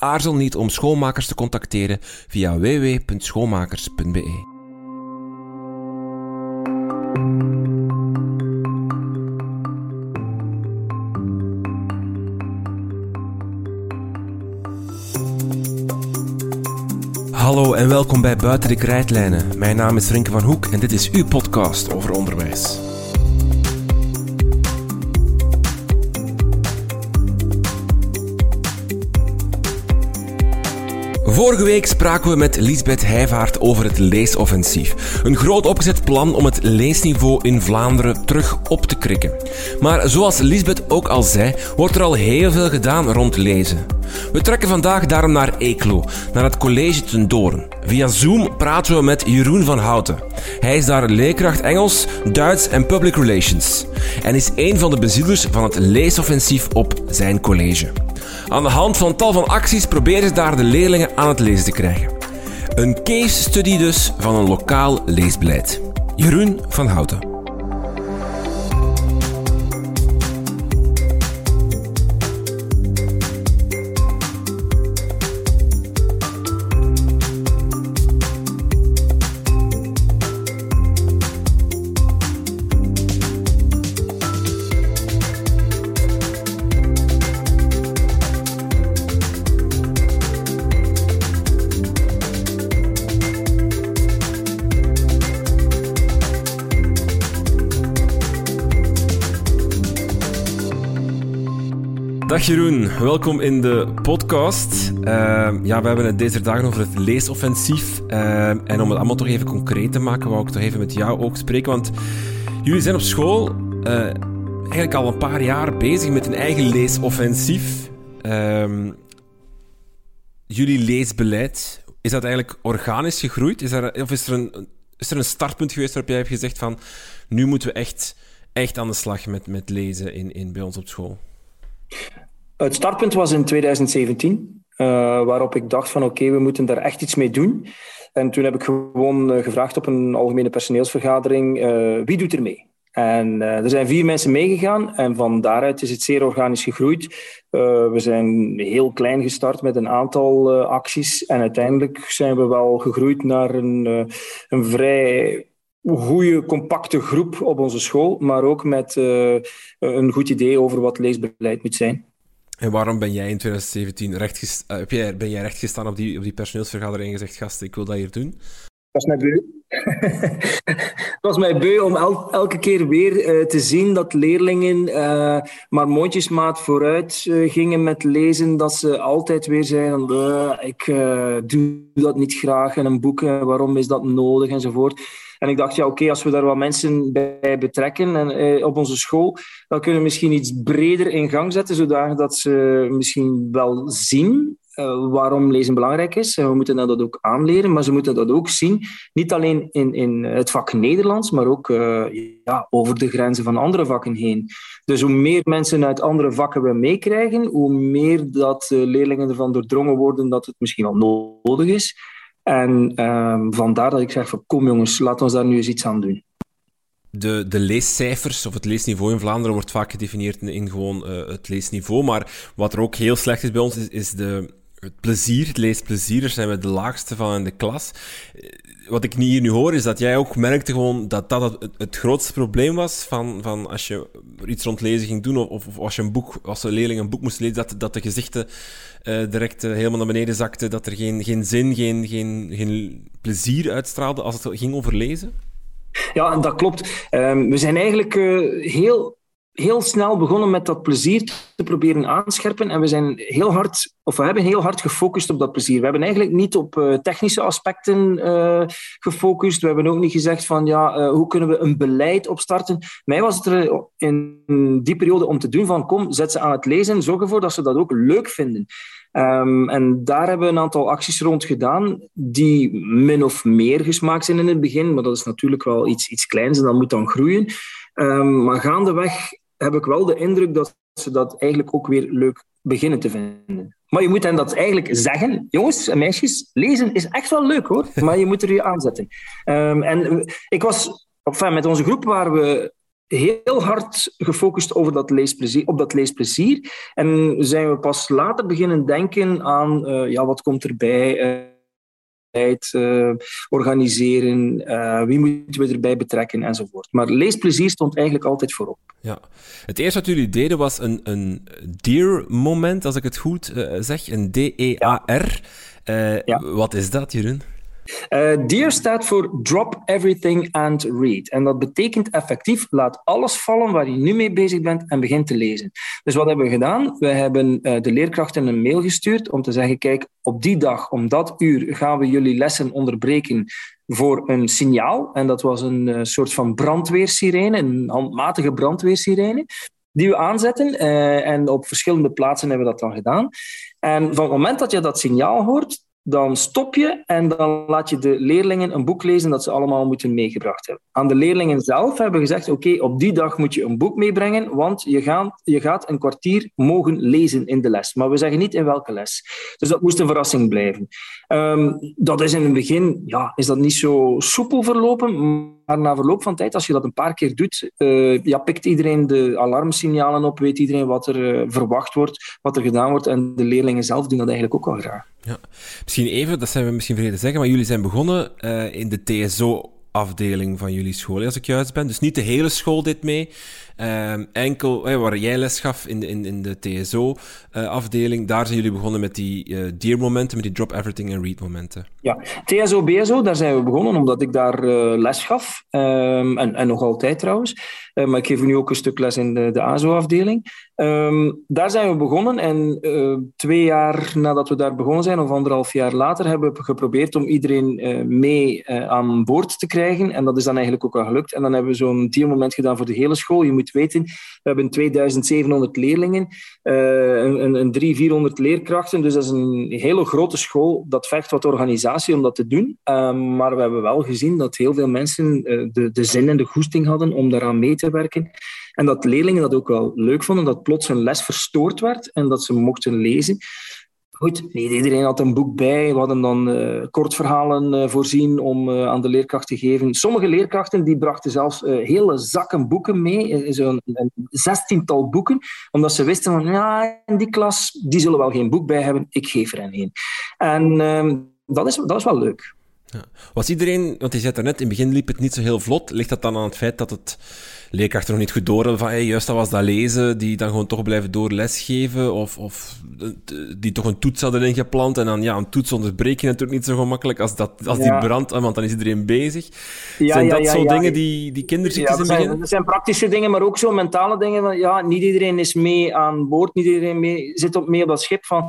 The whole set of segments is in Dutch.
Aarzel niet om schoonmakers te contacteren via www.schoonmakers.be. Hallo en welkom bij Buiten de Krijtlijnen. Mijn naam is Rinke van Hoek en dit is uw podcast over onderwijs. Vorige week spraken we met Lisbeth Heijvaart over het leesoffensief. Een groot opgezet plan om het leesniveau in Vlaanderen terug op te krikken. Maar zoals Lisbeth ook al zei, wordt er al heel veel gedaan rond lezen. We trekken vandaag daarom naar Eeklo, naar het college ten Doorn. Via Zoom praten we met Jeroen van Houten. Hij is daar leerkracht Engels, Duits en Public Relations. En is een van de bezielers van het leesoffensief op zijn college. Aan de hand van tal van acties proberen ze daar de leerlingen aan het lezen te krijgen. Een case study dus van een lokaal leesbeleid. Jeroen van Houten. Dag Jeroen, welkom in de podcast. Uh, ja, we hebben het deze dagen over het leesoffensief. Uh, en om het allemaal toch even concreet te maken, wou ik toch even met jou ook spreken. Want jullie zijn op school uh, eigenlijk al een paar jaar bezig met een eigen leesoffensief. Ehm, jullie leesbeleid, is dat eigenlijk organisch gegroeid? Is er, of is er, een, is er een startpunt geweest waarop jij hebt gezegd van... Nu moeten we echt, echt aan de slag met, met lezen in, in, bij ons op school? Het startpunt was in 2017, uh, waarop ik dacht van oké, we moeten daar echt iets mee doen. En toen heb ik gewoon uh, gevraagd op een algemene personeelsvergadering, uh, wie doet er mee? En er zijn vier mensen meegegaan en van daaruit is het zeer organisch gegroeid. we zijn heel klein gestart met een aantal acties en uiteindelijk zijn we wel gegroeid naar een, een vrij goede, compacte groep op onze school, maar ook met een goed idee over wat leesbeleid moet zijn. En waarom ben jij in 2017 recht uh, jij, ben jij recht gestaan op die, op die personeelsvergadering en gezegd, gast, ik wil dat hier doen? Dat was mij beu. Het was mij beu om elke keer weer uh, te zien dat leerlingen uh, maar mondjesmaat vooruit gingen met lezen. Dat ze altijd weer zeiden, ik doe dat niet graag in een boek, waarom is dat nodig enzovoort. En ik dacht, ja, oké, als we daar wat mensen bij betrekken en, eh, op onze school, dan kunnen we misschien iets breder in gang zetten, zodat ze misschien wel zien uh, waarom lezen belangrijk is. En we moeten dat ook aanleren, maar ze moeten dat ook zien. Niet alleen in, in het vak Nederlands, maar ook uh, ja, over de grenzen van andere vakken heen. Dus hoe meer mensen uit andere vakken we meekrijgen, hoe meer dat leerlingen ervan doordrongen worden dat het misschien wel nodig is. En um, vandaar dat ik zeg van kom jongens, laten we daar nu eens iets aan doen. De, de leescijfers of het leesniveau in Vlaanderen wordt vaak gedefinieerd in gewoon uh, het leesniveau. Maar wat er ook heel slecht is bij ons, is, is de, het plezier, het leesplezier. Daar zijn we de laagste van in de klas. Wat ik hier nu hoor, is dat jij ook merkte gewoon dat dat het, het grootste probleem was van, van als je iets rond lezen ging doen of, of als je een boek, als een leerling een boek moest lezen, dat, dat de gezichten uh, direct uh, helemaal naar beneden zakten, dat er geen, geen zin, geen, geen, geen plezier uitstraalde als het ging over lezen? Ja, dat klopt. Um, we zijn eigenlijk uh, heel heel snel begonnen met dat plezier te proberen aanscherpen. En we zijn heel hard, of we hebben heel hard gefocust op dat plezier. We hebben eigenlijk niet op uh, technische aspecten uh, gefocust. We hebben ook niet gezegd van ja, uh, hoe kunnen we een beleid opstarten. Mij was het er in die periode om te doen van kom, zet ze aan het lezen, zorg ervoor dat ze dat ook leuk vinden. Ehm, en daar hebben we een aantal acties rond gedaan die min of meer gesmaakt zijn in het begin, maar dat is natuurlijk wel iets, iets kleins en dat moet dan groeien. Um, maar gaandeweg heb ik wel de indruk dat ze dat eigenlijk ook weer leuk beginnen te vinden. Maar je moet hen dat eigenlijk zeggen. Jongens en meisjes, lezen is echt wel leuk hoor. Maar je moet er je aanzetten. Um, en ik was, enfin, met onze groep waren we heel hard gefocust over dat leesplezier, op dat leesplezier. En zijn we pas later beginnen denken aan uh, ja, wat komt erbij. Uh, uh, organiseren, uh, wie moeten we erbij betrekken enzovoort. Maar leesplezier stond eigenlijk altijd voorop. Ja. Het eerste wat jullie deden was een, een DEAR-moment, als ik het goed uh, zeg, een D-E-A-R. Ja. Wat is dat, Jeroen? Uh, DEAR staat voor Drop Everything and Read. En dat betekent effectief, laat alles vallen waar je nu mee bezig bent en begin te lezen. Dus wat hebben we gedaan? We hebben uh, de leerkrachten een mail gestuurd om te zeggen, kijk, op die dag, om dat uur, gaan we jullie lessen onderbreken voor een signaal. En dat was een uh, soort van brandweersirene, een handmatige brandweersirene die we aanzetten. En op verschillende plaatsen hebben we dat dan gedaan. En van het moment dat je dat signaal hoort, dan stop je en dan laat je de leerlingen een boek lezen dat ze allemaal moeten meegebracht hebben. Aan de leerlingen zelf hebben we gezegd, oké, op die dag moet je een boek meebrengen, want je gaat, je gaat een kwartier mogen lezen in de les. Maar we zeggen niet in welke les. Dus dat moest een verrassing blijven. Um, dat is in het begin, ja, is dat niet zo soepel verlopen, maar na verloop van tijd, als je dat een paar keer doet, uh, ja, pikt iedereen de alarmsignalen op, weet iedereen wat er uh, verwacht wordt, wat er gedaan wordt en de leerlingen zelf doen dat eigenlijk ook al graag. Ja. Misschien even, dat zijn we misschien vergeten te zeggen, maar jullie zijn begonnen uh, in de TSO afdeling van jullie school, als ik juist ben. Dus niet de hele school dit mee. Um, enkel eh, waar jij les gaf in de, in, in de TSO-afdeling, uh, daar zijn jullie begonnen met die uh, DEAR-momenten, met die Drop Everything and Read-momenten. Ja, TSO, BSO, daar zijn we begonnen omdat ik daar uh, les gaf. Um, en, en nog altijd trouwens. Maar ik geef nu ook een stuk les in de, de ASO-afdeling. Um, daar zijn we begonnen en twee jaar nadat we daar begonnen zijn, of anderhalf jaar later, hebben we geprobeerd om iedereen mee aan boord te krijgen. En dat is dan eigenlijk ook al gelukt. En dan hebben we zo'n dealmoment gedaan voor de hele school. Je moet weten, we hebben 2700 leerlingen, een, een, een 300, 400 leerkrachten. Dus dat is een hele grote school. Dat vergt wat organisatie om dat te doen. Um, maar we hebben wel gezien dat heel veel mensen de, de zin en de goesting hadden om daaraan mee te werken. En dat leerlingen dat ook wel leuk vonden, dat plots hun les verstoord werd en dat ze mochten lezen. Goed, niet iedereen had een boek bij. We hadden dan uh, kortverhalen uh, voorzien om uh, aan de leerkracht te geven. Sommige leerkrachten die brachten zelfs hele zakken boeken mee, zo'n zestiental boeken, omdat ze wisten van, ja, in die klas, die zullen wel geen boek bij hebben, ik geef er een. En ehm, dat, is, dat is wel leuk. Ja. Was iedereen, want je zei net, in het begin liep het niet zo heel vlot. Ligt dat dan aan het feit dat het leerkrachten nog niet goed door van hey, juist dat was dat lezen, die dan gewoon toch blijven door lesgeven, of, of die toch een toets hadden ingeplant, en dan ja, een toets onderbreek je natuurlijk niet zo gemakkelijk als, dat, als die brandt, want dan is iedereen bezig. Ja, zijn dat zo dingen die, die kinderziektes in het begin? Dat zijn praktische dingen, maar ook zo mentale dingen. Van, ja, niet iedereen is mee aan boord, niet iedereen mee, zit op, mee op dat schip van,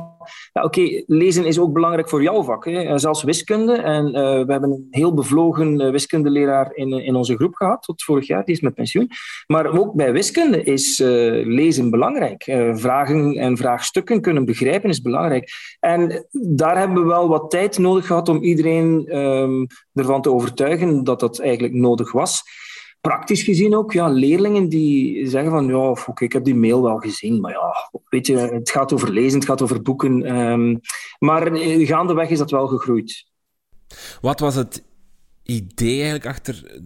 ja, oké, okay, lezen is ook belangrijk voor jouw vak, hè. zelfs wiskunde. En uh, we hebben een heel bevlogen uh, wiskundeleraar in, in onze groep gehad, tot vorig jaar, die is met pensioen. Maar ook bij wiskunde is uh, lezen belangrijk. Uh, vragen en vraagstukken kunnen begrijpen is belangrijk. En daar hebben we wel wat tijd nodig gehad om iedereen um, ervan te overtuigen dat dat eigenlijk nodig was. Praktisch gezien ook, ja, leerlingen die zeggen van, ja, oké, ik heb die mail wel gezien, maar ja, weet je, het gaat over lezen, het gaat over boeken. Um, maar eh, gaandeweg is dat wel gegroeid. Wat was het idee eigenlijk achter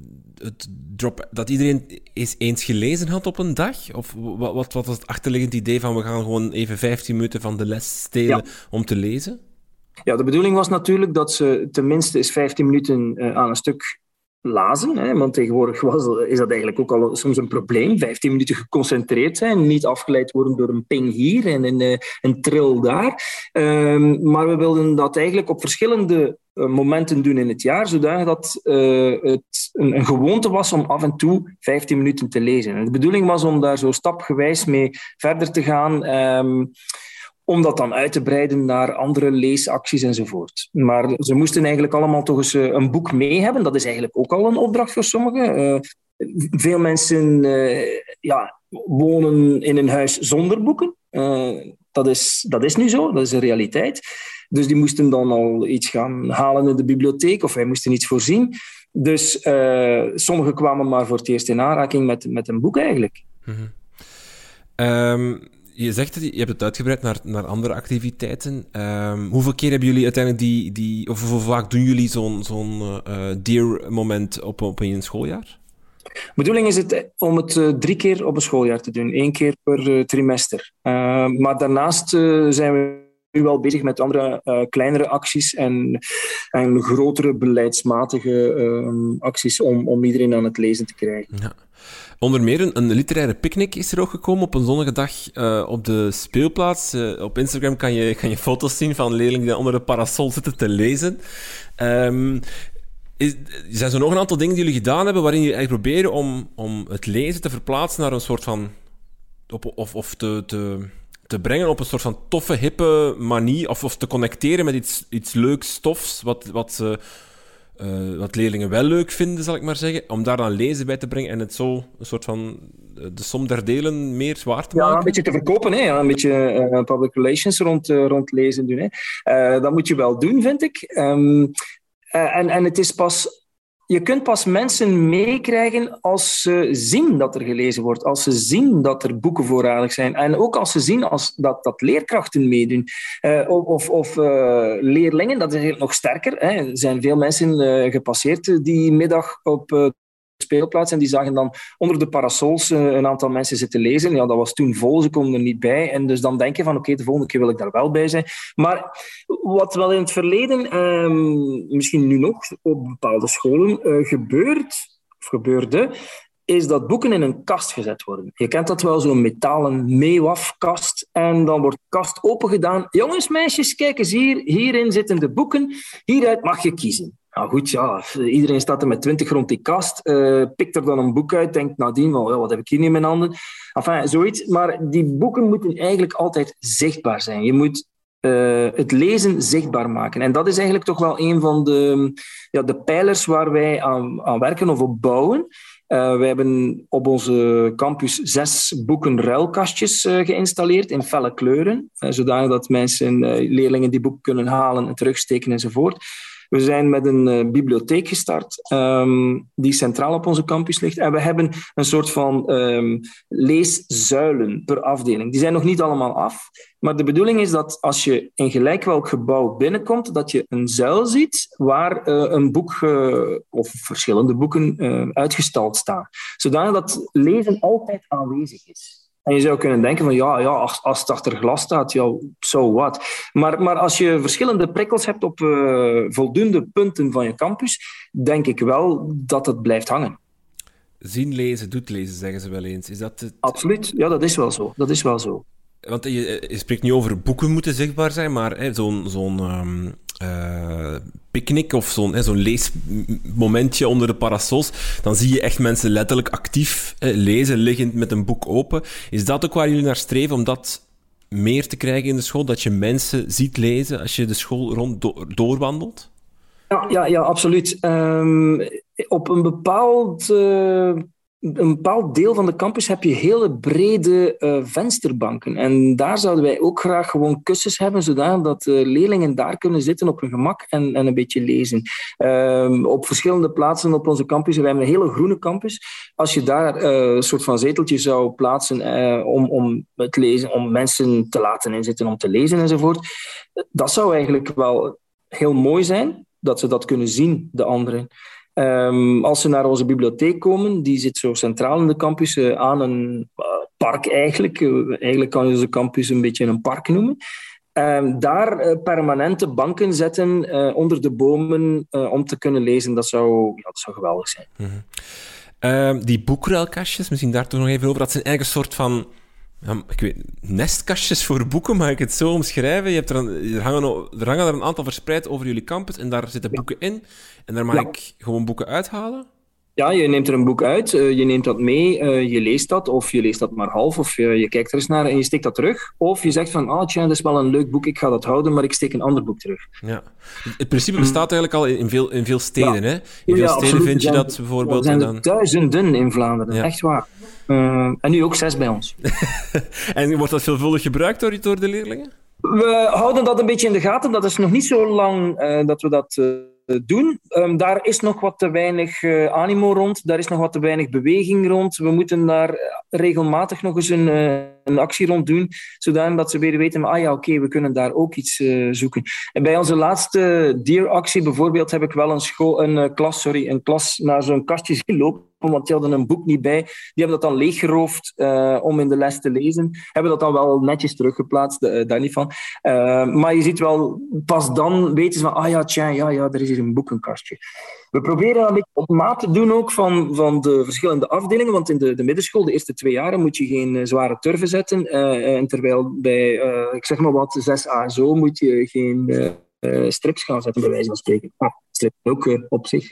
het drop, dat iedereen eens eens gelezen had op een dag? Of wat, wat, wat was het achterliggend idee van we gaan gewoon even 15 minuten van de les stelen ja. om te lezen? Ja, de bedoeling was natuurlijk dat ze tenminste eens 15 minuten uh, aan een stuk lazen. Hè, want tegenwoordig was, is dat eigenlijk ook al soms een probleem. 15 minuten geconcentreerd zijn, niet afgeleid worden door een ping hier en een, uh, een trill daar. Um, maar we wilden dat eigenlijk op verschillende uh, momenten doen in het jaar, zodat dat uh, het een, een, gewoonte was om af en toe 15 minuten te lezen. En de bedoeling was om daar zo stapgewijs mee verder te gaan. Um, om dat dan uit te breiden naar andere leesacties enzovoort. Maar ze moesten eigenlijk allemaal toch eens een boek mee hebben. Dat is eigenlijk ook al een opdracht voor sommigen. Uh, veel mensen uh, ja, wonen in een huis zonder boeken. Dat is, dat is nu zo, dat is een realiteit. Dus die moesten dan al iets gaan halen in de bibliotheek of wij moesten iets voorzien. Dus sommigen kwamen maar voor het eerst in aanraking met, met een boek eigenlijk. Mm je zegt het, je hebt het uitgebreid naar, naar andere activiteiten. Um, hoeveel keer hebben jullie uiteindelijk die, die of hoeveel vaak doen jullie zo'n zo'n uh, deer-moment op, op een schooljaar? De bedoeling is het om het uh, drie keer op een schooljaar te doen, één keer per uh, trimester. Uh, maar daarnaast zijn we nu wel bezig met andere kleinere acties en, en grotere beleidsmatige ehm, acties om, om iedereen aan het lezen te krijgen. Ja. Onder meer een, een, literaire picknick is er ook gekomen op een zonnige dag uh, op de speelplaats. Uh, op Instagram kan je, kan je foto's zien van leerlingen die onder de parasol zitten te lezen. Um, is, zijn er nog een aantal dingen die jullie gedaan hebben waarin jullie eigenlijk proberen om, om het lezen te verplaatsen naar een soort van... Op, of of te, te, te brengen op een soort van toffe, hippe manier, of, of te connecteren met iets, iets leuks stofs, wat, wat ze wat leerlingen wel leuk vinden, zal ik maar zeggen, om daar dan lezen bij te brengen en het zo een soort van eh, de som der delen meer zwaar te maken. Ja, een beetje te verkopen, hè? een beetje uh, public relations rond, uh, rond lezen doen. Hè? dat moet je wel doen, vind ik. Um, en, en het is pas je kunt pas mensen meekrijgen als ze zien dat er gelezen wordt, als ze zien dat er boeken voorradig zijn en ook als ze zien als dat, dat leerkrachten meedoen. Uh, of of uh, leerlingen, dat is nog sterker. Hè. Er zijn veel mensen uh, gepasseerd die middag op speelplaats. En die zagen dan onder de parasols eh, een aantal mensen zitten lezen. Ja, dat was toen vol, ze konden er niet bij. En dus dan denk je van, oké, de volgende keer wil ik daar wel bij zijn. Maar wat wel in het verleden, ehm, misschien nu nog, op bepaalde scholen uh, gebeurt, of gebeurde, is dat boeken in een kast gezet worden. Je kent dat wel, zo'n metalen meewafkast. En dan wordt de kast opengedaan. Jongens, meisjes, kijk eens hier. Hierin zitten de boeken. Hieruit mag je kiezen. Nou goed, ja, iedereen staat er met twintig rond die kast, uh, pikt er dan een boek uit, denkt nadien, well, wat heb ik hier nu in mijn handen? Enfin, zoiets. Maar die boeken moeten eigenlijk altijd zichtbaar zijn. Je moet uh, het lezen zichtbaar maken. En dat is eigenlijk toch wel een van de, ja, de pijlers waar wij aan, aan werken of op bouwen. Uh, wij hebben op onze campus zes boeken ruilkastjes uh, geïnstalleerd in felle kleuren, uh, zodanig dat mensen, leerlingen die boeken kunnen halen en terugsteken enzovoort. We zijn met een uh, bibliotheek gestart um, die centraal op onze campus ligt. En we hebben een soort van um, leeszuilen per afdeling. Die zijn nog niet allemaal af. Maar de bedoeling is dat als je in gelijk welk gebouw binnenkomt, dat je een zuil ziet waar uh, een boek uh, of verschillende boeken uitgestald staan. Zodanig dat lezen altijd aanwezig is. En je zou kunnen denken van ja, ja als, als het achter glas staat, ja, so what. Maar, maar als je verschillende prikkels hebt op uh, voldoende punten van je campus, denk ik wel dat het blijft hangen. Zien lezen doet lezen, zeggen ze wel eens. Is dat het... Absoluut, ja, dat is wel zo. Dat is wel zo. Want je, je spreekt niet over boeken moeten zichtbaar zijn, maar zo'n zo'n um, uh, picknick of zo'n zo'n leesmomentje onder de parasols, dan zie je echt mensen letterlijk actief lezen, liggend met een boek open. Is dat ook waar jullie naar streven, om dat meer te krijgen in de school? Dat je mensen ziet lezen als je de school rond do doorwandelt? Ja, ja, ja absoluut. Um, op een bepaald uh, een bepaald deel van de campus heb je hele brede uh, vensterbanken. En daar zouden wij ook graag gewoon kussens hebben, zodat uh, leerlingen daar kunnen zitten op hun gemak en, en een beetje lezen. Uh, op verschillende plaatsen op onze campus, we hebben een hele groene campus. Als je daar uh, een soort van zeteltje zou plaatsen om, om het lezen, om mensen te laten inzitten om te lezen enzovoort, dat zou eigenlijk wel heel mooi zijn, dat ze dat kunnen zien, de anderen. Um, als ze naar onze bibliotheek komen, die zit zo centraal in de campus uh, aan een uh, park eigenlijk. Uh, eigenlijk kan je onze campus een beetje een park noemen. Um, daar permanente banken zetten onder de bomen om te kunnen lezen, dat zou, dat zou geweldig zijn. Mm -hmm. die boekruilkastjes, misschien daar toch nog even over. Dat zijn eigenlijk een soort van ja, ik weet, nestkastjes voor boeken, mag ik het zo omschrijven? Je hebt er, een, er, hangen, er hangen er een aantal verspreid over jullie campus en daar zitten boeken in. En daar mag ik gewoon boeken uithalen? Ja, je neemt er een boek uit, uh, je neemt dat mee, uh, je leest dat, of je leest dat maar half, of je, je, kijkt er eens naar en je steekt dat terug. Of je zegt van, ah tja, dat is wel een leuk boek, ik ga dat houden, maar ik steek een ander boek terug. Ja. Het principe bestaat eigenlijk al in veel, in veel steden, ja. hè? In veel ja, steden vind je dat bijvoorbeeld... Er zijn dan... duizenden in Vlaanderen, echt waar. en nu ook zes bij ons. en wordt dat veelvuldig gebruikt door, door de leerlingen? We houden dat een beetje in de gaten. Dat is nog niet zo lang dat we dat doen. Um, daar is nog wat te weinig uh, animo rond, daar is nog wat te weinig beweging rond. We moeten daar regelmatig nog eens een, een actie rond doen, zodat ze weer weten, ah ja, oké, we kunnen daar ook iets uh, zoeken. En bij onze laatste dieractie bijvoorbeeld heb ik wel een, school, een klas, sorry, een klas naar zo'n kastje gelopen want die hadden een boek niet bij. Die hebben dat dan leeggeroofd uh, om in de les te lezen. Hebben dat dan wel netjes teruggeplaatst, daar niet van. Maar je ziet wel, pas dan weten ze van, ah ja, tja, ja, ja, er is hier een boekenkastje. We proberen een beetje op maat te doen ook van, van de verschillende afdelingen, want in de, de middenschool, de eerste twee jaren, moet je geen zware turven zetten. en terwijl bij, ik zeg maar wat, 6a zo, moet je geen strips gaan zetten, bij wijze van spreken. Ah, strips ook op zich,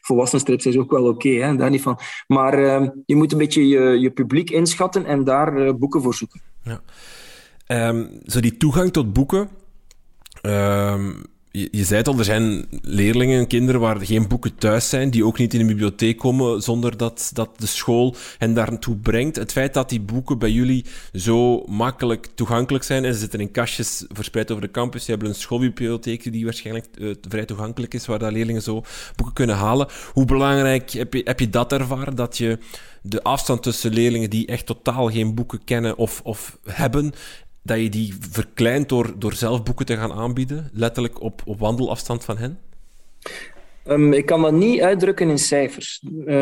volwassen strips is ook wel oké, okay, daar niet van. Maar ehm, je moet een beetje je, publiek inschatten en daar boeken voor zoeken. Ja. Um, zo die toegang tot boeken. Um, je, zei het al, er zijn leerlingen, kinderen waar geen boeken thuis zijn, die ook niet in de bibliotheek komen zonder dat, dat de school hen daar naartoe brengt. Het feit dat die boeken bij jullie zo makkelijk toegankelijk zijn en ze zitten in kastjes verspreid over de campus, je hebt een schoolbibliotheek die waarschijnlijk uh, vrij toegankelijk is, waar dat leerlingen zo boeken kunnen halen. Hoe belangrijk heb je, heb je dat ervaren, dat je de afstand tussen leerlingen die echt totaal geen boeken kennen of, of hebben dat je die verkleint door, door zelf boeken te gaan aanbieden, letterlijk op, op wandelafstand van hen? Um, ik kan dat niet uitdrukken in cijfers. Uh,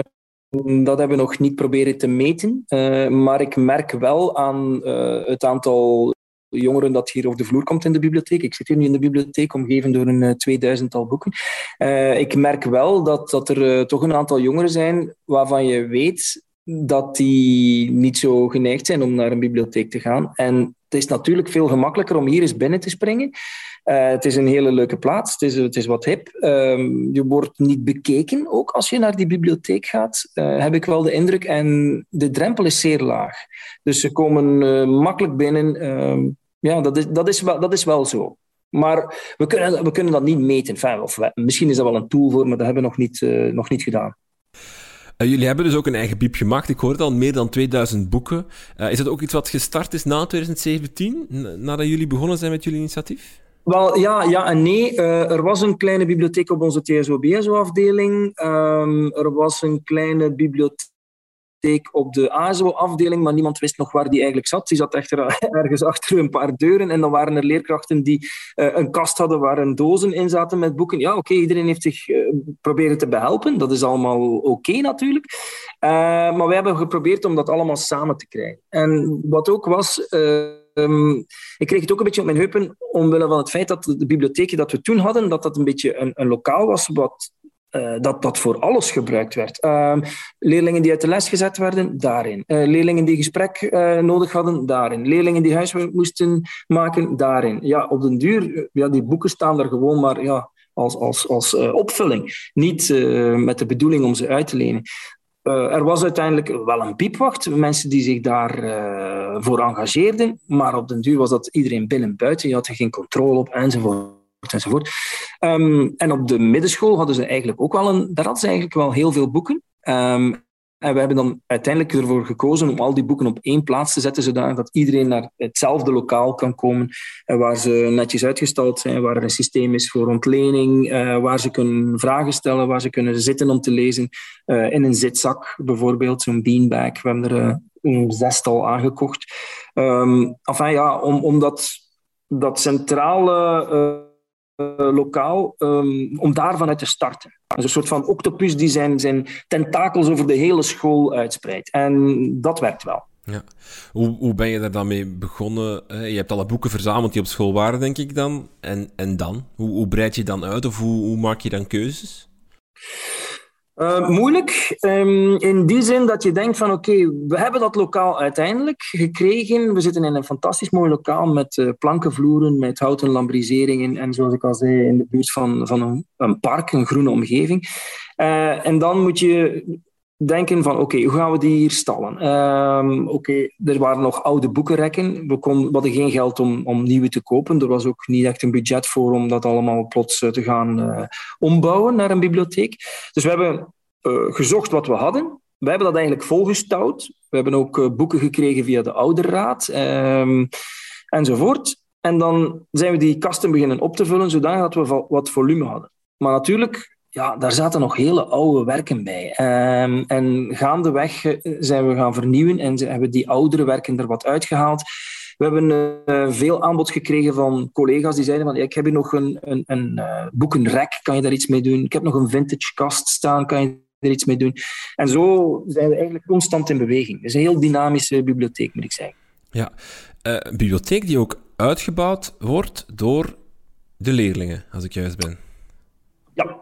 dat hebben we nog niet proberen te meten. Uh, maar ik merk wel aan uh, het aantal jongeren dat hier op de vloer komt in de bibliotheek. Ik zit hier nu in de bibliotheek, omgeven door een tweeduizendtal boeken. ik merk wel dat, dat er toch een aantal jongeren zijn waarvan je weet dat die niet zo geneigd zijn om naar een bibliotheek te gaan. En het is natuurlijk veel gemakkelijker om hier eens binnen te springen. Uh, het is een hele leuke plaats, het is, het is wat hip. Uh, je wordt niet bekeken, ook als je naar die bibliotheek gaat, uh, heb ik wel de indruk. En de drempel is zeer laag. Dus ze komen eh, makkelijk binnen. Ehm, ja, dat is, dat, is wel, dat is wel zo. Maar we kunnen, we kunnen dat niet meten. Of, misschien is dat wel een tool voor, maar dat hebben we nog niet, nog niet gedaan. Uh, jullie hebben dus ook een eigen biep gemaakt. Ik hoorde al meer dan 2000 boeken. Uh, is dat ook iets wat gestart is na 2017, nadat jullie begonnen zijn met jullie initiatief? Wel, ja, ja en nee. Uh, er was een kleine bibliotheek op onze TSO-BSO-afdeling. Um, er was een kleine bibliotheek op de ASO-afdeling, maar niemand wist nog waar die eigenlijk zat. Die zat echter ergens achter een paar deuren. En dan waren er leerkrachten die uh, een kast hadden waar een dozen in zaten met boeken. Ja, oké, iedereen heeft zich uh, proberen te behelpen. Dat is allemaal oké natuurlijk. Maar wij hebben geprobeerd om dat allemaal samen te krijgen. En wat ook was... Um, ik kreeg het ook een beetje op mijn heupen omwille van het feit dat de bibliotheek dat we toen hadden, dat dat een beetje een, een lokaal was wat uh, dat dat voor alles gebruikt werd. Uh, leerlingen die uit de les gezet werden, daarin. Uh, leerlingen die gesprek eh, nodig hadden, daarin. Leerlingen die huiswerk moesten maken, daarin. Ja, op den duur, ja, die boeken staan er gewoon maar ja, als, als, als opvulling. Niet met de bedoeling om ze uit te lenen. er was uiteindelijk wel een piepwacht, mensen die zich daarvoor voor engageerden, maar op den duur was dat iedereen binnen en buiten, je had er geen controle op enzovoort enzovoort. Um, en op de middenschool hadden ze eigenlijk ook wel een... Daar hadden ze eigenlijk wel heel veel boeken. Um, en we hebben dan uiteindelijk ervoor gekozen om al die boeken op één plaats te zetten, zodat iedereen naar hetzelfde lokaal kan komen, waar ze netjes uitgestald zijn, waar er een systeem is voor ontlening, uh, waar ze kunnen vragen stellen, waar ze kunnen zitten om te lezen, uh, in een zitzak bijvoorbeeld, zo'n beanbag. We hebben er een zestal aangekocht. Um, enfin ja, om, dat, dat centrale eh, lokaal, um, om daarvan uit te starten. een soort van octopus die zijn, zijn tentakels over de hele school uitspreidt. En dat werkt wel. Ja. Hoe, hoe ben je daar dan mee begonnen? Je hebt alle boeken verzameld die op school waren, denk ik dan. En, en dan? Hoe, hoe breid je dan uit of hoe, hoe maak je dan keuzes? Uh, moeilijk, um, in die zin dat je denkt van oké, we hebben dat lokaal uiteindelijk gekregen. We zitten in een fantastisch mooi lokaal met uh, plankenvloeren, met houten lambriseringen en zoals ik al zei, in de buurt van, van een, park, een groene omgeving. Uh, en dan moet je denken van oké, hoe gaan we die hier stallen? Um, oké, er waren nog oude boekenrekken. We, kon, we hadden geen geld om, om nieuwe te kopen. Er was ook niet echt een budget voor om dat allemaal plots te gaan uh, ombouwen naar een bibliotheek. Dus we hebben uh, gezocht wat we hadden. wij hebben dat eigenlijk volgestouwd. We hebben ook boeken gekregen via de ouderraad um, enzovoort. En dan zijn we die kasten beginnen op te vullen, zodat we wat volume hadden. Maar natuurlijk, ja, daar zaten nog hele oude werken bij. Um, en gaandeweg eh, zijn we gaan vernieuwen en hebben die oudere werken er wat uitgehaald. We hebben uh, veel aanbod gekregen van collega's die zeiden van ik heb hier nog een, een, een uh, boekenrek, kan je daar iets mee doen? Ik heb nog een vintage kast staan, kan je er iets mee doen? En zo zijn we eigenlijk constant in beweging. Het is een heel dynamische bibliotheek, moet ik zeggen. Ja, een bibliotheek die ook uitgebouwd wordt door de leerlingen, als ik juist ben.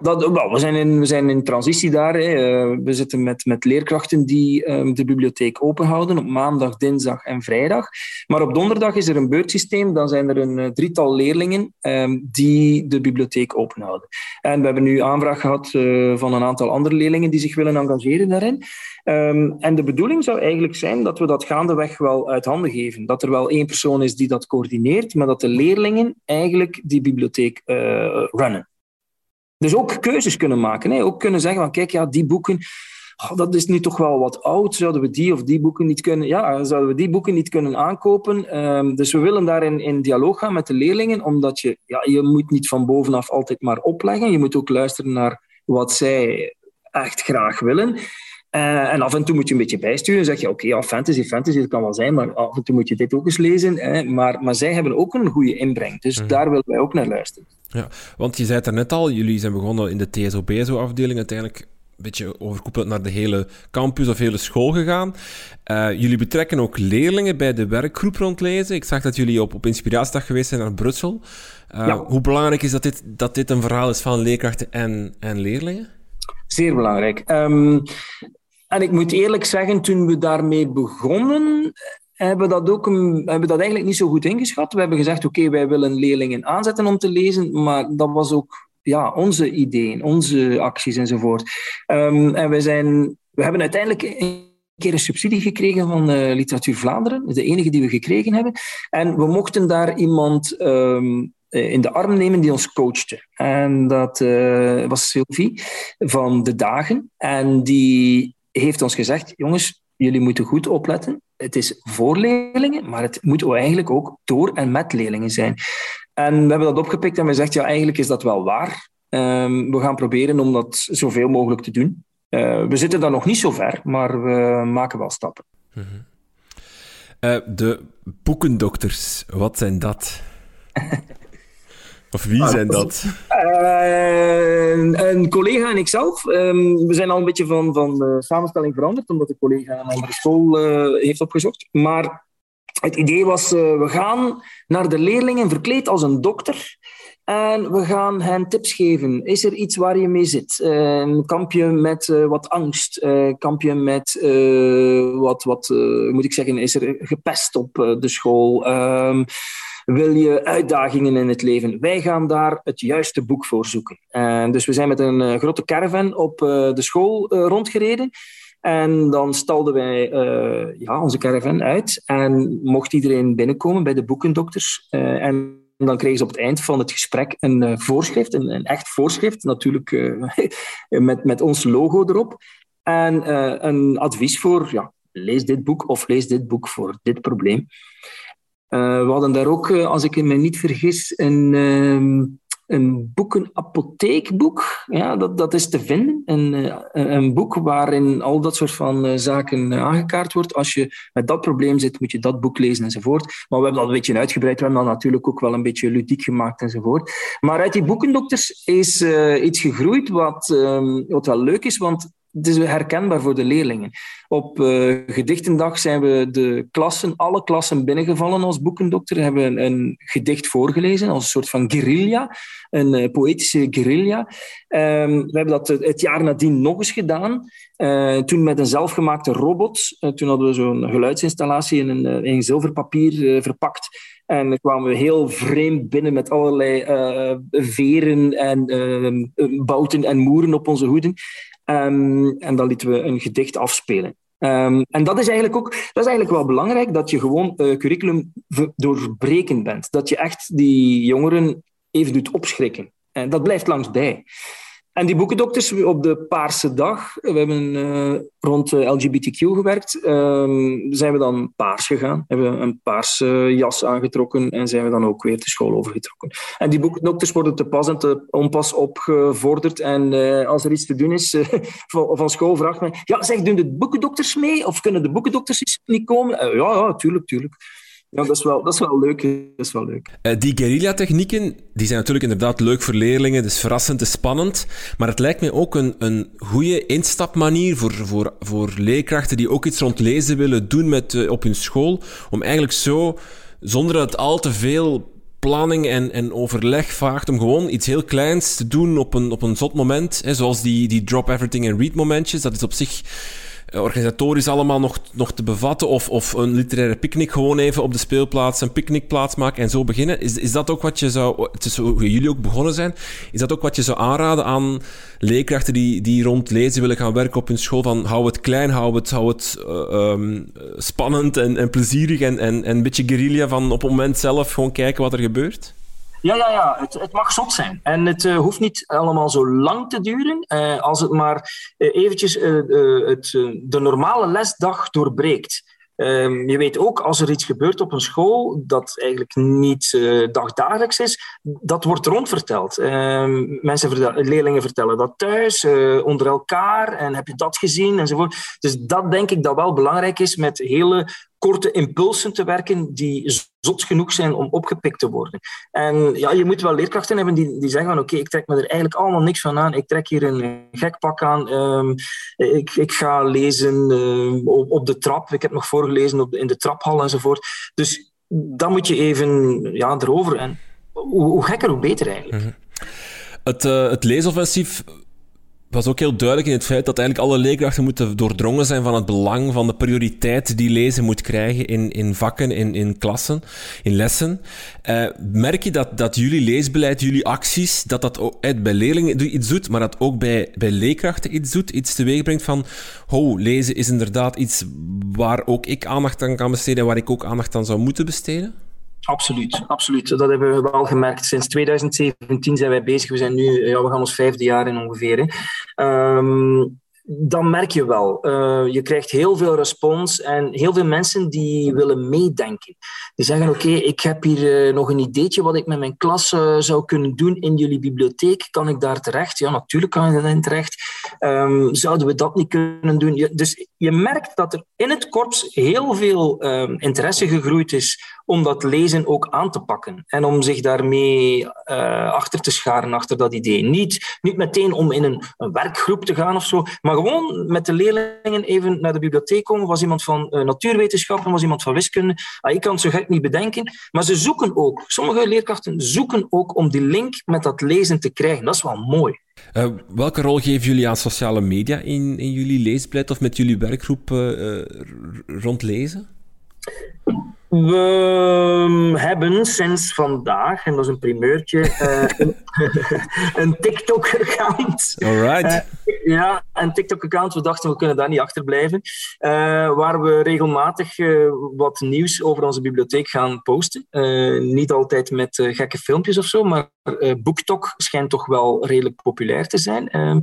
Dat, we, zijn in, we zijn in transitie daar. Hè. Eh, we zitten met, met leerkrachten die um, de bibliotheek openhouden op maandag, dinsdag en vrijdag. Maar op donderdag is er een beurtsysteem. Dan zijn er een uh, drietal leerlingen um, die de bibliotheek openhouden. En we hebben nu aanvraag gehad uh, van een aantal andere leerlingen die zich willen engageren daarin. Um, en de bedoeling zou eigenlijk zijn dat we dat gaandeweg wel uit handen geven. Dat er wel één persoon is die dat coördineert, maar dat de leerlingen eigenlijk die bibliotheek runnen. Dus ook keuzes kunnen maken. Hè? Ook kunnen zeggen van kijk, ja, die boeken, oh, dat is nu toch wel wat oud. Zouden we die of die boeken niet kunnen, ja, zouden we die boeken niet kunnen aankopen? Um, dus we willen daarin in dialoog gaan met de leerlingen, omdat je, ja, je moet niet van bovenaf altijd maar opleggen. Je moet ook luisteren naar wat zij echt graag willen. Uh, en af en toe moet je een beetje bijsturen. Dan zeg je, oké, okay, ja, fantasy, fantasy, dat kan wel zijn, maar af en toe moet je dit ook eens lezen. Hè. Maar, maar zij hebben ook een goede inbreng. Dus mm. daar willen wij ook naar luisteren. Ja, want je zei het er net al, jullie zijn begonnen in de TSO-BSO-afdeling, uiteindelijk een beetje overkoepeld naar de hele campus of hele school gegaan. Uh, jullie betrekken ook leerlingen bij de werkgroep rondlezen. Ik zag dat jullie op, op inspiratiedag geweest zijn naar Brussel. Uh, ja. Hoe belangrijk is dat dit, dat dit een verhaal is van leerkrachten en, en leerlingen? Zeer belangrijk. Um, en ik moet eerlijk zeggen, toen we daarmee begonnen, hebben we dat, ook hebben dat eigenlijk niet zo goed ingeschat. We hebben gezegd, oké, wij willen leerlingen aanzetten om te lezen, maar dat was ook ja, onze ideeën, onze acties enzovoort. Um, en we, zijn, we hebben uiteindelijk een keer een subsidie gekregen van uh, Literatuur Vlaanderen, de enige die we gekregen hebben. En we mochten daar iemand um, in de arm nemen die ons coachte. En dat uh, was Sylvie van De Dagen. En die heeft ons gezegd, jongens, jullie moeten goed opletten. Het is voor leerlingen, maar het moet eigenlijk ook door en met leerlingen zijn. En we hebben dat opgepikt en we zeggen, ja, eigenlijk is dat wel waar. Um, we gaan proberen om dat zoveel mogelijk te doen. Uh, we zitten daar nog niet zo ver, maar we maken wel stappen. -hmm. uh, de boekendokters, wat zijn dat? Of wie zijn dat? Uh, een collega en ikzelf. Um, we zijn al een beetje van, van de samenstelling veranderd, omdat de collega een andere school uh, heeft opgezocht. Maar het idee was, we gaan naar de leerlingen verkleed als een dokter. En we gaan hen tips geven. Is er iets waar je mee zit? Uh, kamp je met wat angst? Kamp je met wat, wat moet ik zeggen, is er gepest op de school? Ehm, wil je uitdagingen in het leven? Wij gaan daar het juiste boek voor zoeken. En dus we zijn met een grote caravan op de school rondgereden. En dan stalden wij ja, onze caravan uit en mocht iedereen binnenkomen bij de boekendokters. En dan kregen ze op het eind van het gesprek een voorschrift, een, een, echt voorschrift, natuurlijk met, met ons logo erop. En een advies voor, ja, lees dit boek of lees dit boek voor dit probleem. We hadden daar ook, als ik me niet vergis, een ehm, een boekenapotheekboek. Ja, dat, dat is te vinden. Een, eh, een boek waarin al dat soort van eh, zaken eh, aangekaart wordt. Als je met dat probleem zit, moet je dat boek lezen enzovoort. Maar we hebben dat een beetje uitgebreid. We hebben dat natuurlijk ook wel een beetje ludiek gemaakt enzovoort. Maar uit die boekendokters is iets gegroeid wat, um, wat wel leuk is, want het is herkenbaar voor de leerlingen. Op uh, gedichtendag zijn we de klassen, alle klassen binnengevallen als boekendokter. Hebben een, gedicht voorgelezen als een soort van guerrilla, een uh, poëtische guerrilla. Um, we hebben dat het jaar nadien nog eens gedaan. Uh, toen met een zelfgemaakte robot. toen hadden we zo'n geluidsinstallatie in een, zilverpapier verpakt. En dan kwamen we heel vreemd binnen met allerlei veren en bouten en moeren op onze hoeden. Um, en dan lieten we een gedicht afspelen. Um, en dat is eigenlijk ook dat is eigenlijk wel belangrijk, dat je gewoon uh, curriculum doorbreken bent. Dat je echt die jongeren even doet opschrikken. En dat blijft langs bij. En die boekendokters op de Paarse Dag, we hebben uh, rond LGBTQ gewerkt, uh, zijn we dan paars gegaan. Hebben we een paarse jas aangetrokken en zijn we dan ook weer de school overgetrokken. En die boekendokters worden te pas en te onpas opgevorderd. En uh, als er iets te doen is, van, van, school vraagt men, ja, zeg, doen de boekendokters mee? Of kunnen de boekendokters niet komen? ja, ja, tuurlijk, tuurlijk. Ja, dat is wel, dat is wel leuk. Dat is wel leuk. Uh, die guerrilla-technieken die zijn natuurlijk inderdaad leuk voor leerlingen. Is verrassend, is spannend. Maar het lijkt mij ook een, een goede instapmanier voor, voor, voor leerkrachten die ook iets rond lezen willen doen met, uh, op hun school. Om eigenlijk zo, zonder dat al te veel planning en, en overleg vraagt om gewoon iets heel kleins te doen op een, op een zot moment. Hè, zoals die, die drop everything and read momentjes. Dat is op zich eh, organisatorisch allemaal nog, nog te bevatten? Of, of een literaire picknick gewoon even op de speelplaats een picknickplaats maken en zo beginnen? Is, is dat ook wat je zou, het is hoe jullie ook begonnen zijn, is dat ook wat je zou aanraden aan leerkrachten die, die rond lezen willen gaan werken op hun school? Van hou het klein, hou het, hou het uh, um, spannend en, en plezierig en, en, en een beetje guerrilla van op het moment zelf gewoon kijken wat er gebeurt? Ja, ja, ja. Het, het mag zot zijn. En het uh, hoeft niet allemaal zo lang te duren, uh, als het maar uh, eventjes het, de normale lesdag doorbreekt. Um, je weet ook, als er iets gebeurt op een school dat eigenlijk niet dagdagelijks is, dat wordt rondverteld. Um, mensen leerlingen vertellen dat thuis, onder elkaar, en heb je dat gezien, enzovoort. Dus dat denk ik dat wel belangrijk is met hele korte impulsen te werken die zot genoeg zijn om opgepikt te worden. En ja, je moet wel leerkrachten hebben die, die zeggen van oké, ik trek me er eigenlijk allemaal niks van aan. Ik trek hier een gek pak aan. Um, ik, ik ga lezen um, op, op, de trap. Ik heb nog voorgelezen op in de traphal enzovoort. Dus dan moet je even ja, erover. En hoe, gekker, hoe beter eigenlijk. Mm Het, uh, het leesoffensief was ook heel duidelijk in het feit dat eigenlijk alle leerkrachten moeten doordrongen zijn van het belang van de prioriteit die lezen moet krijgen in, in vakken, in, in klassen, in lessen. Uh, merk je dat, dat jullie leesbeleid, jullie acties, dat dat ook eh, bij leerlingen iets doet, maar dat ook bij, bij leerkrachten iets doet, iets teweeg brengt van, ho, lezen is inderdaad iets waar ook ik aandacht aan kan besteden, waar ik ook aandacht aan zou moeten besteden? Absoluut, absoluut. Dat hebben we wel gemerkt. Sinds 2017 zijn wij bezig. We zijn nu, ja, we gaan ons vijfde jaar in ongeveer. Um, dan merk je wel, uh, je krijgt heel veel respons en heel veel mensen die willen meedenken. Die zeggen, oké, ik heb hier uh, nog een ideetje wat ik met mijn klas uh, zou kunnen doen in jullie bibliotheek. Kan ik daar terecht? Ja, natuurlijk kan je daarin terecht. Um, zouden we dat niet kunnen doen? Dus je merkt dat er in het korps heel veel um, interesse gegroeid is om dat lezen ook aan te pakken. En om zich daarmee achter te scharen, achter dat idee. Niet, niet meteen om in een, een werkgroep te gaan of zo, maar gewoon met de leerlingen even naar de bibliotheek komen. Was iemand van uh, natuurwetenschappen, was iemand van wiskunde. Ah, ik kan het zo gek niet bedenken. Maar ze zoeken ook, sommige leerkrachten zoeken ook om die link met dat lezen te krijgen. Dat is wel mooi. Uh, welke rol geven jullie aan sociale media in, in jullie leesbeleid of met jullie werkgroep uh, rond lezen? We hebben sinds vandaag, en dat is een primeurtje, uh, een, TikTok-account. Alright. Uh, ja, een TikTok-account. We dachten, we kunnen daar niet achterblijven. Uh, waar we regelmatig wat nieuws over onze bibliotheek gaan posten. niet altijd met gekke filmpjes of zo, maar BookTok schijnt toch wel redelijk populair te zijn ehm,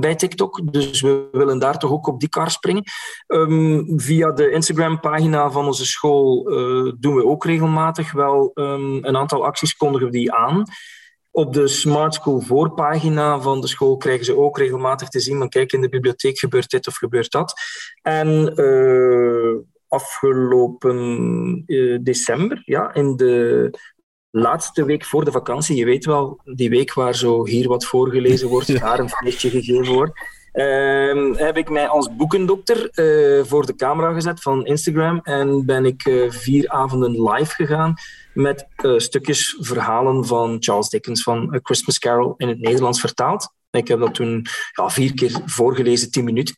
bij TikTok. Dus we willen daar toch ook op die kar springen. Um, via de Instagram-pagina van onze school uh, doen we ook regelmatig wel um, een aantal acties, kondigen we die aan. Op de Smart School voorpagina van de school krijgen ze ook regelmatig te zien, van kijk, in de bibliotheek gebeurt dit of gebeurt dat. En uh, afgelopen uh, december, ja, in de laatste week voor de vakantie, je weet wel, die week waar zo hier wat voorgelezen wordt, daar een feestje gegeven wordt, heb ik mij als boekendokter uh, voor de camera gezet van Instagram en ben ik uh, vier avonden live gegaan met uh, stukjes verhalen van Charles Dickens van A Christmas Carol in het Nederlands vertaald. Ik heb dat toen ja, vier keer voorgelezen, tien minuten.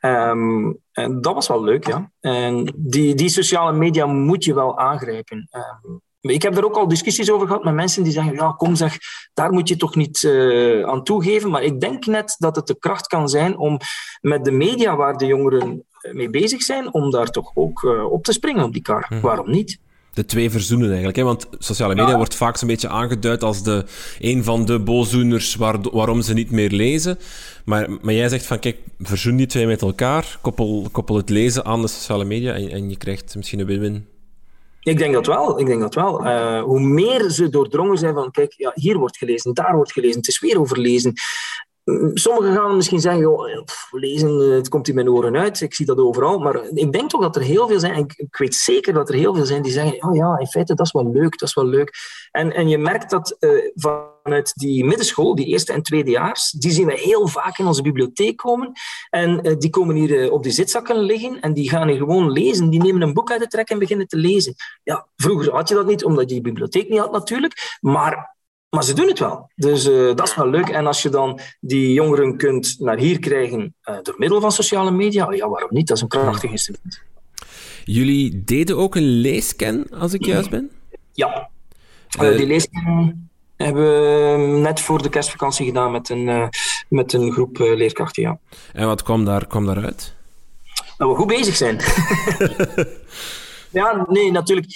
Um, en dat was wel leuk, ja. En die, die sociale media moet je wel aangrijpen. Um, ik heb er ook al discussies over gehad met mensen die zeggen, ja, kom zeg, daar moet je toch niet uh, aan toegeven. Maar ik denk net dat het de kracht kan zijn om met de media waar de jongeren mee bezig zijn, om daar toch ook uh, op te springen op die kar. Mhm. Waarom niet? de twee verzoenen eigenlijk. Hè? Want sociale media wordt vaak zo'n beetje aangeduid als de, een van de boosdoeners waarom ze niet meer lezen. Maar, maar jij zegt van, kijk, verzoen die twee met elkaar, koppel, koppel het lezen aan de sociale media en, en je krijgt misschien een win-win. Ik denk dat wel. Ik denk dat wel. Uh, hoe meer ze doordrongen zijn van, kijk, ja, hier wordt gelezen, daar wordt gelezen, het is weer over lezen. Sommigen gaan misschien zeggen, joh, lezen, eh, het komt in mijn oren uit, ik zie dat overal. Maar ik denk toch dat er heel veel zijn, en ik weet zeker dat er heel veel zijn die zeggen, oh ja, in feite, dat is wel leuk, dat is wel leuk. En, en je merkt dat uh, vanuit die middenschool, die eerste en tweedejaars, die zien we heel vaak in onze bibliotheek komen. En uh, die komen hier op die zitzakken liggen en die gaan hier gewoon lezen. Die nemen een boek uit de trek en beginnen te lezen. Ja, vroeger had je dat niet, omdat je die bibliotheek niet had natuurlijk. Maar maar ze doen het wel. Dus uh, dat is wel leuk. En als je dan die jongeren kunt naar hier krijgen uh, door middel van sociale media, ja, waarom niet? Dat is een krachtig instrument. Jullie deden ook een leescan, als ik juist ben? Ja. Uh, die leescan hebben we net voor de kerstvakantie gedaan met een, met een groep leerkrachten, ja. En wat kwam, daar, kwam daaruit? Dat we goed bezig zijn. ja, nee, natuurlijk.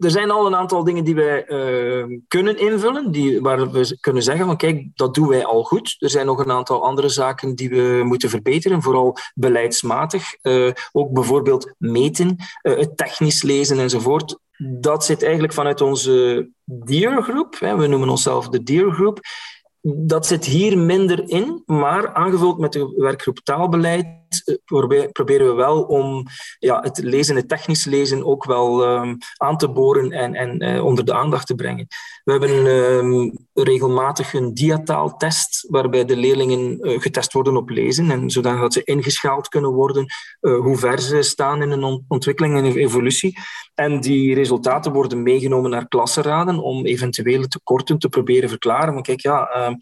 Er zijn al een aantal dingen die wij uh, kunnen invullen, die, waar we kunnen zeggen van kijk, dat doen wij al goed. Er zijn nog een aantal andere zaken die we moeten verbeteren, vooral beleidsmatig. Uh, ook bijvoorbeeld meten, uh, het technisch lezen enzovoort. Dat zit eigenlijk vanuit onze DEAR-groep. We noemen onszelf de DEAR-groep. Dat zit hier minder in, maar aangevuld met de werkgroep taalbeleid eh, proberen we wel om ja, het lezen, het technisch lezen ook wel um, aan te boren en, en uh, onder de aandacht te brengen. We hebben um, regelmatig een diataaltest waarbij de leerlingen uh, getest worden op lezen en zodat ze ingeschaald kunnen worden hoe ver ze staan in een ontwikkeling en evolutie. En die resultaten worden meegenomen naar klassenraden om eventuele tekorten te proberen verklaren. Maar kijk, ja, ehm,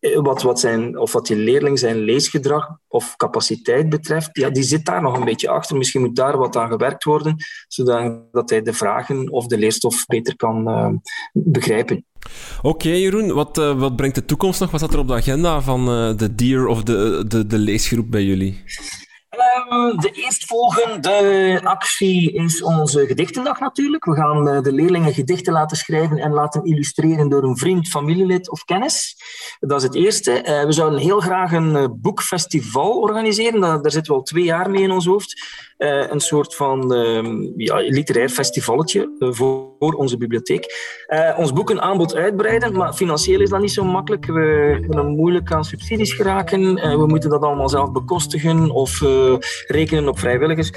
wat, wat, zijn, of wat die leerling zijn leesgedrag of capaciteit betreft, ja, die zit daar nog een beetje achter. Misschien moet daar wat aan gewerkt worden, zodat hij de vragen of de leerstof beter kan uh, begrijpen. Oké, Jeroen, wat, uh, wat brengt de toekomst nog? Wat staat er op de agenda van de DEAR of de, de, de leesgroep bij jullie? Um, de eerstvolgende actie is onze gedichtendag natuurlijk. We gaan uh, de leerlingen gedichten laten schrijven en laten illustreren door een vriend, familielid of kennis. Dat is het eerste. Uh, we zouden heel graag een uh, boekfestival organiseren. Daar zitten we al twee jaar mee in ons hoofd. Een soort van ehm, ja, literair festivalletje voor, voor, onze bibliotheek. ons boekenaanbod uitbreiden, maar financieel is dat niet zo makkelijk. We kunnen moeilijk aan subsidies geraken. we moeten dat allemaal zelf bekostigen of rekenen op vrijwilligers.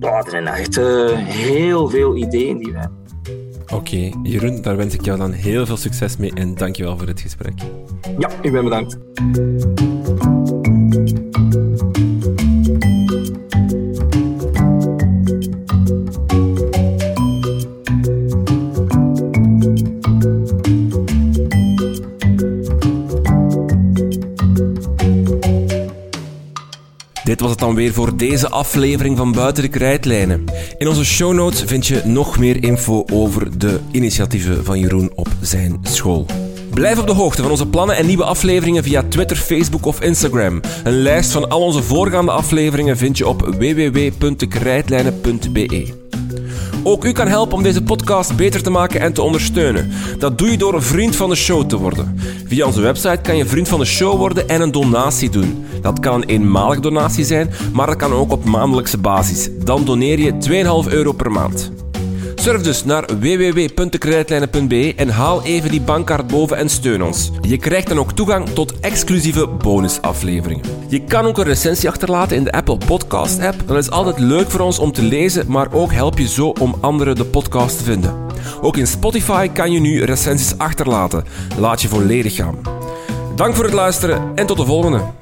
Oh, er zijn echt heel veel ideeën die we hebben. Oké, Jeroen, daar wens ik jou dan heel veel succes mee en dankjewel voor het gesprek. Ja, ik ben bedankt. Was het dan weer voor deze aflevering van Buiten de Krijtlijnen. In onze show notes vind je nog meer info over de initiatieven van Jeroen op zijn school. Blijf op de hoogte van onze plannen en nieuwe afleveringen via Twitter, Facebook of Instagram. Een lijst van al onze voorgaande afleveringen vind je op www.krijtlijnen.be. Ook u kan helpen om deze podcast beter te maken en te ondersteunen. Dat doe je door een vriend van de show te worden. Via onze website kan je vriend van de show worden en een donatie doen. Dat kan een eenmalige donatie zijn, maar dat kan ook op maandelijkse basis. Dan doneer je 2,5 euro per maand. Surf dus naar www.kredietlijnen.be en haal even die bankkaart boven en steun ons. Je krijgt dan ook toegang tot exclusieve bonusafleveringen. Je kan ook een recensie achterlaten in de Apple Podcast app. Dat is altijd leuk voor ons om te lezen, maar ook help je zo om anderen de podcast te vinden. Ook in Spotify kan je nu recensies achterlaten. Laat je volledig gaan. Dank voor het luisteren en tot de volgende.